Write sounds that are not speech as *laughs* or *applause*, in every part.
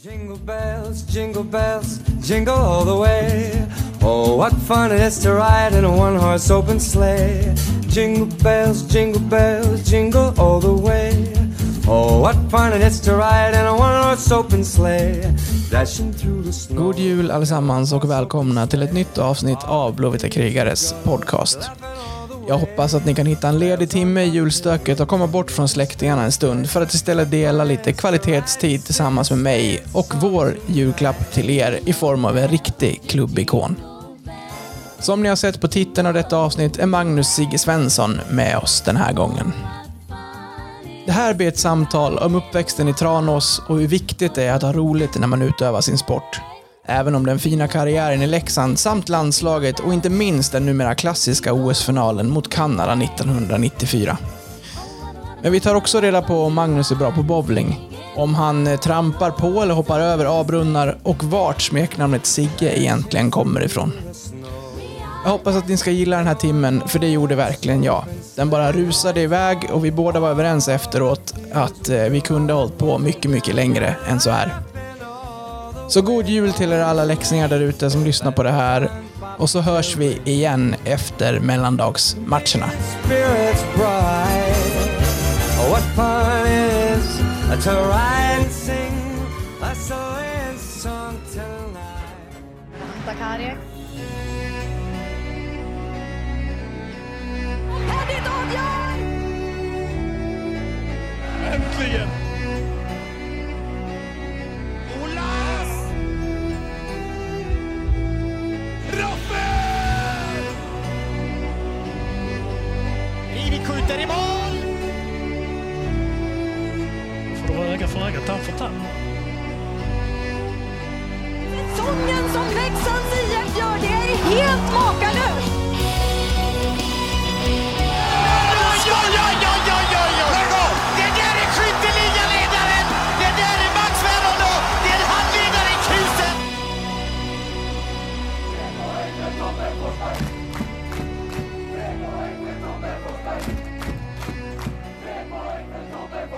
Jingle bells, jingle bells, jingle all the way. Oh, what fun it is to ride in a one horse open sleigh. Jingle bells, jingle bells, jingle all the way. Oh, what fun it is to ride in a one horse open sleigh. Dashing through the snow. God jul allesammans och välkomna till ett nytt avsnitt av Blåvita krigares podcast. Jag hoppas att ni kan hitta en ledig timme i julstöket och komma bort från släktingarna en stund för att istället dela lite kvalitetstid tillsammans med mig och vår julklapp till er i form av en riktig klubbikon. Som ni har sett på titeln av detta avsnitt är Magnus Sigge Svensson med oss den här gången. Det här blir ett samtal om uppväxten i Tranås och hur viktigt det är att ha roligt när man utövar sin sport. Även om den fina karriären i Leksand samt landslaget och inte minst den numera klassiska OS-finalen mot Kanada 1994. Men vi tar också reda på om Magnus är bra på bowling, om han eh, trampar på eller hoppar över A-brunnar och vart smeknamnet Sigge egentligen kommer ifrån. Jag hoppas att ni ska gilla den här timmen, för det gjorde verkligen jag. Den bara rusade iväg och vi båda var överens efteråt att eh, vi kunde ha hållit på mycket, mycket längre än så här. Så god jul till er alla läxningar där ute som lyssnar på det här. Och så hörs vi igen efter mellandagsmatcherna. Oh, what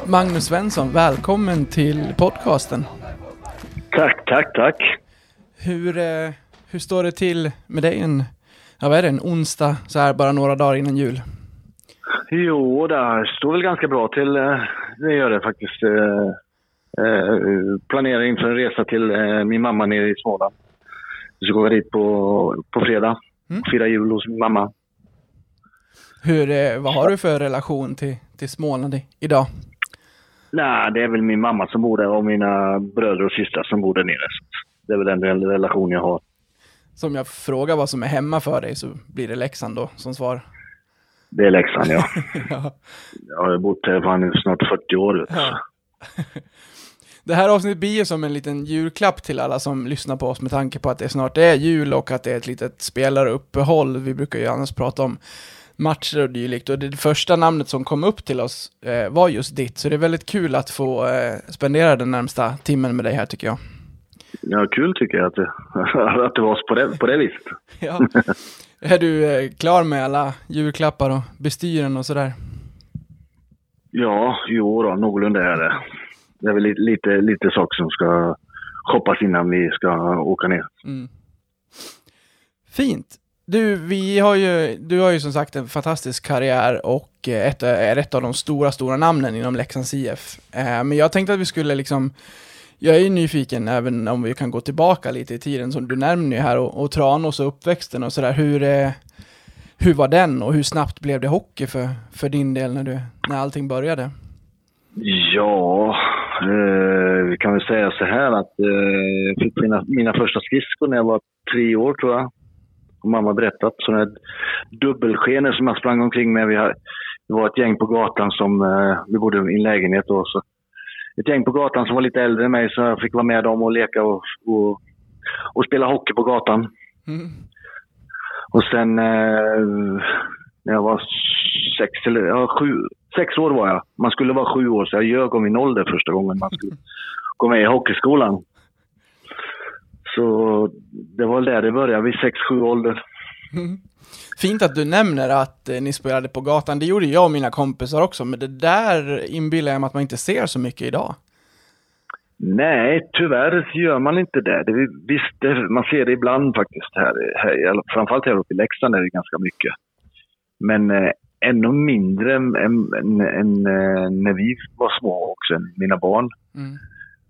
Magnus Svensson, välkommen till podcasten. Tack, tack, tack. Hur, eh, hur står det till med dig en, ja, vad är det, en onsdag så här bara några dagar innan jul? Jo, det står väl ganska bra till. eh, Det gör det faktiskt. Eh, Planerar inför en resa till min mamma nere i Småland. Vi ska åka dit på, på fredag. Mm. Fira jul hos min mamma. Hur, vad har du för relation till, till Småland idag? Nej, det är väl min mamma som bor där och mina bröder och systrar som bor där nere. Så Det är väl den rel- relation jag har. Som jag frågar vad som är hemma för dig så blir det Leksand då som svar. Det är Leksand, ja. *laughs* Ja. Jag har bott här fan i snart 40 år. Ja. *laughs* Det här avsnittet blir ju som en liten julklapp till alla som lyssnar på oss med tanke på att det snart är jul och att det är ett litet spelaruppehåll. Vi brukar ju annars prata om matcher och dylikt och det första namnet som kom upp till oss eh, var just ditt. Så det är väldigt kul att få eh, spendera den närmsta timmen med dig här tycker jag. Ja, kul tycker jag att det, *laughs* att det var på det, på det viset. *laughs* Ja. är du eh, klar med alla julklappar och bestyren och sådär? Ja, jo då, någorlunda är det. Det är väl lite, lite, lite saker som ska shoppas innan vi ska åka ner. Mm. Fint. Du, vi har ju, du har ju som sagt en fantastisk karriär och eh, ett, är ett av de stora, stora namnen inom Leksands IF. Eh, men jag tänkte att vi skulle liksom, jag är ju nyfiken även om vi kan gå tillbaka lite i tiden som du nämner ju här och, och Tranås och uppväxten och sådär. Hur, eh, hur var den och hur snabbt blev det hockey för, för din del när, du, när allting började? Ja, eh, vi kan väl säga så här att eh, jag fick mina, mina första skridskor när jag var tre år tror jag. Och mamma berättat. Sådana här dubbelskenor som jag sprang omkring med. Vi har, det var ett gäng på gatan som, eh, vi bodde i en lägenhet då. Så ett gäng på gatan som var lite äldre än mig så jag fick vara med dem och leka och, och, och spela hockey på gatan. Mm. Och sen eh, när jag var sex eller ja, sju, sex år var jag. Man skulle vara sju år så jag ljög om min ålder första gången man skulle gå med i hockeyskolan. Så det var där det började, vid sex, sju ålder. Fint att du nämner att eh, ni spelade på gatan. Det gjorde jag och mina kompisar också, men det där inbillar jag mig att man inte ser så mycket idag. Nej, tyvärr gör man inte det. det visst, det, man ser det ibland faktiskt här, här. Framförallt här uppe i Leksand är det ganska mycket. Men eh, ännu mindre än, än, än, eh, när vi var små också, mina barn. Mm.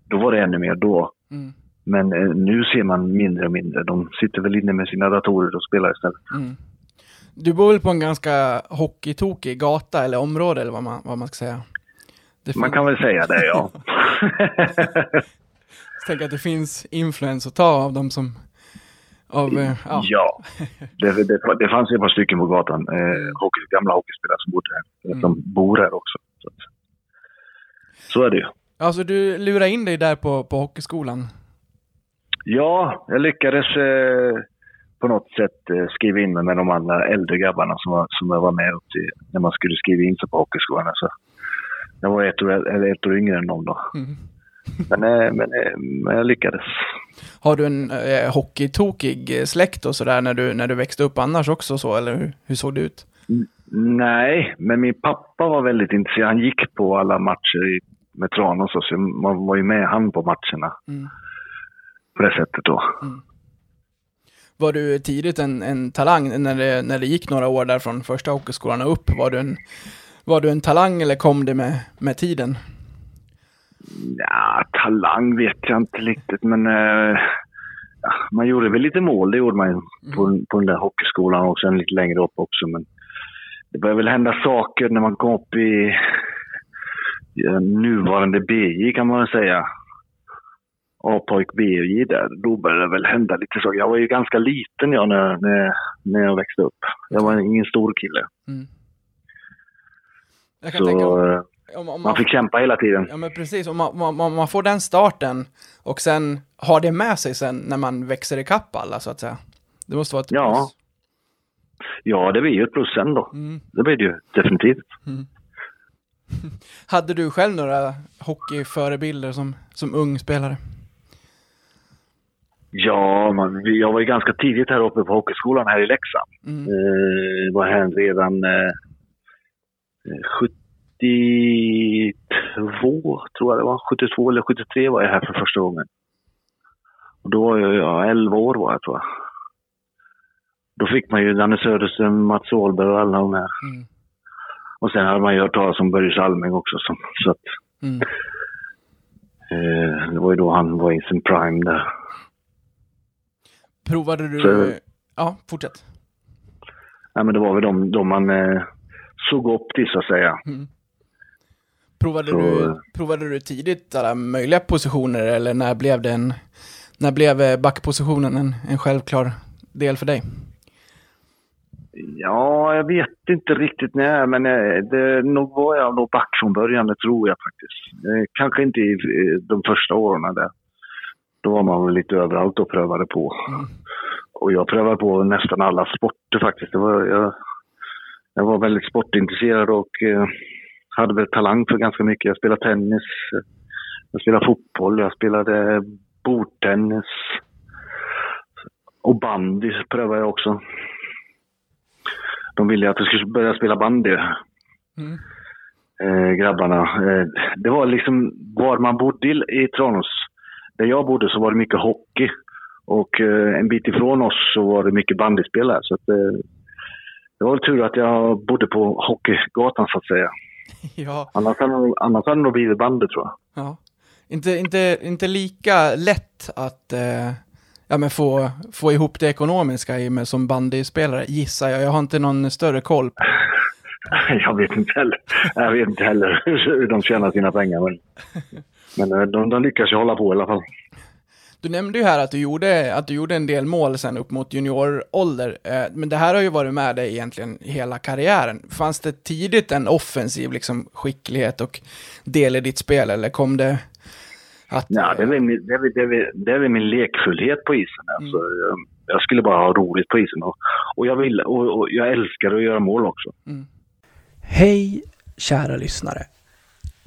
Då var det ännu mer då. Mm. Men eh, nu ser man mindre och mindre. De sitter väl inne med sina datorer och spelar istället. Mm. Du bor väl på en ganska hockeytokig gata eller område eller vad man, vad man ska säga? Det Man kan väl säga det, ja. *laughs* Jag tänker att det finns influens att ta av de som... Av, eh, ja. ja. Det, det, det fanns ett par stycken på gatan, eh, hockey, gamla hockeyspelare som bodde här. Mm. Som bor här också. Så, så är det ju. Alltså du lurar in dig där på, på hockeyskolan. Ja, jag lyckades eh, på något sätt eh, skriva in mig med de andra äldre grabbarna som, var, som jag var med upp till när man skulle skriva in sig på hockeyskolan. Så jag var ett år, eller ett år yngre än dem då. Mm. Men, eh, men, eh, men jag lyckades. Har du en eh, hockeytokig eh, släkt och sådär när du, när du växte upp annars också så, eller hur, hur såg det ut? Nej, men min pappa var väldigt intresserad. Han gick på alla matcher i, med Tranås, så man var ju med han på matcherna. Mm. På det sättet då. Var du tidigt en, en talang när det, när det gick några år där från första hockeyskolan och upp? Var du en, var du en talang eller kom det med, med tiden? Ja, talang vet jag inte riktigt, men eh, man gjorde väl lite mål. Det gjorde man ju på, på den där hockeyskolan och sen lite längre upp också. Men det började väl hända saker när man kom upp i ja, nuvarande BJ kan man väl säga. A-pojk BJ där. Då började det väl hända lite saker. Jag var ju ganska liten jag när, när, när jag växte upp. Jag var ingen stor kille. Mm. Jag kan tänka Så om, eh, om, om man man, fick kämpa hela tiden. Ja men precis, om man, man, man får den starten och sen har det med sig sen när man växer ikapp alla så att säga. Det måste vara ett Ja. plus. Ja, det blir ju ett plus sen då. Mm. Det blir det ju definitivt. *laughs* Hade du själv några hockeyförebilder som, som ung spelare? Ja, man, jag var ju ganska tidigt här uppe på hockeyskolan här i Leksand. Mm. Eh, var här redan eh, 72, tror jag det var. 72 eller 73 var jag här för första gången. Och då var jag, ja, 11 år var jag tror jag. Då fick man ju Danne Söderström, Mats Åhlberg och alla de här. Mm. Och sen hade man ju hört talas om Börje Salming också. Som, så att, Mm. eh, det var ju då han var i sin prime där. Provade du... Så- Ja, fortsätt. Nej, men det var väl de, de man eh, såg upp till så att säga. Provade, Så- du, provade du tidigt alla möjliga positioner eller när blev det en... När blev eh, backpositionen en, en självklar del för dig? Ja, jag vet inte riktigt när, men eh, det, nog var jag nog back från början, det tror jag faktiskt. Eh, Kanske inte i de första åren där. Då var man väl lite överallt och prövade på. Och jag prövade på nästan alla sporter faktiskt. Var, jag, jag var väldigt sportintresserad och eh, hade väl talang för ganska mycket. Jag spelade tennis, jag spelade fotboll, jag spelade bordtennis. Och bandy prövade jag också. De ville att jag skulle börja spela bandy. Mm. Eh, grabbarna. Eh, det var liksom var man bodde i, i Tranås. Där jag bodde så var det mycket hockey. Och eh, en bit ifrån oss så var det mycket bandyspelare. Så att, eh, det var väl tur att jag bodde på hockeygatan så att säga. *laughs* Ja, Annars hade, nog- annars hade det nog blivit bandy tror jag. ja. Inte, inte, inte lika lätt att eh, ja, men få, få ihop det ekonomiska i med som bandyspelare, gissar jag. Jag har inte någon större koll på *laughs* Jag vet inte heller, jag vet inte heller *laughs* hur de tjänar sina pengar. Men, men eh, de, de lyckas ju hålla på i alla fall. Du nämnde ju här att du gjorde, att du gjorde en del mål sen upp mot juniorålder, eh, men det här har ju varit med dig egentligen hela karriären. Fanns det tidigt en offensiv liksom, skicklighet och del i ditt spel, eller kom det att... Ja, det är, väl min- det, är, det, är, det min lekfullhet på isen. Alltså, jag, jag skulle bara ha roligt på isen. Och, och, jag, vill, och, och jag älskar att göra mål också. Hej kära lyssnare.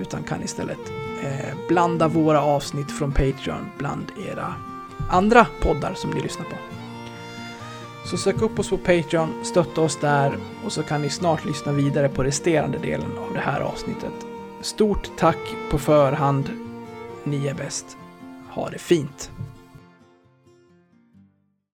utan kan istället eh, blanda våra avsnitt från Patreon bland era andra poddar som ni lyssnar på. Så sök upp oss på Patreon, stötta oss där och så kan ni snart lyssna vidare på resterande delen av det här avsnittet. Stort tack på förhand. Ni är bäst. Ha det fint.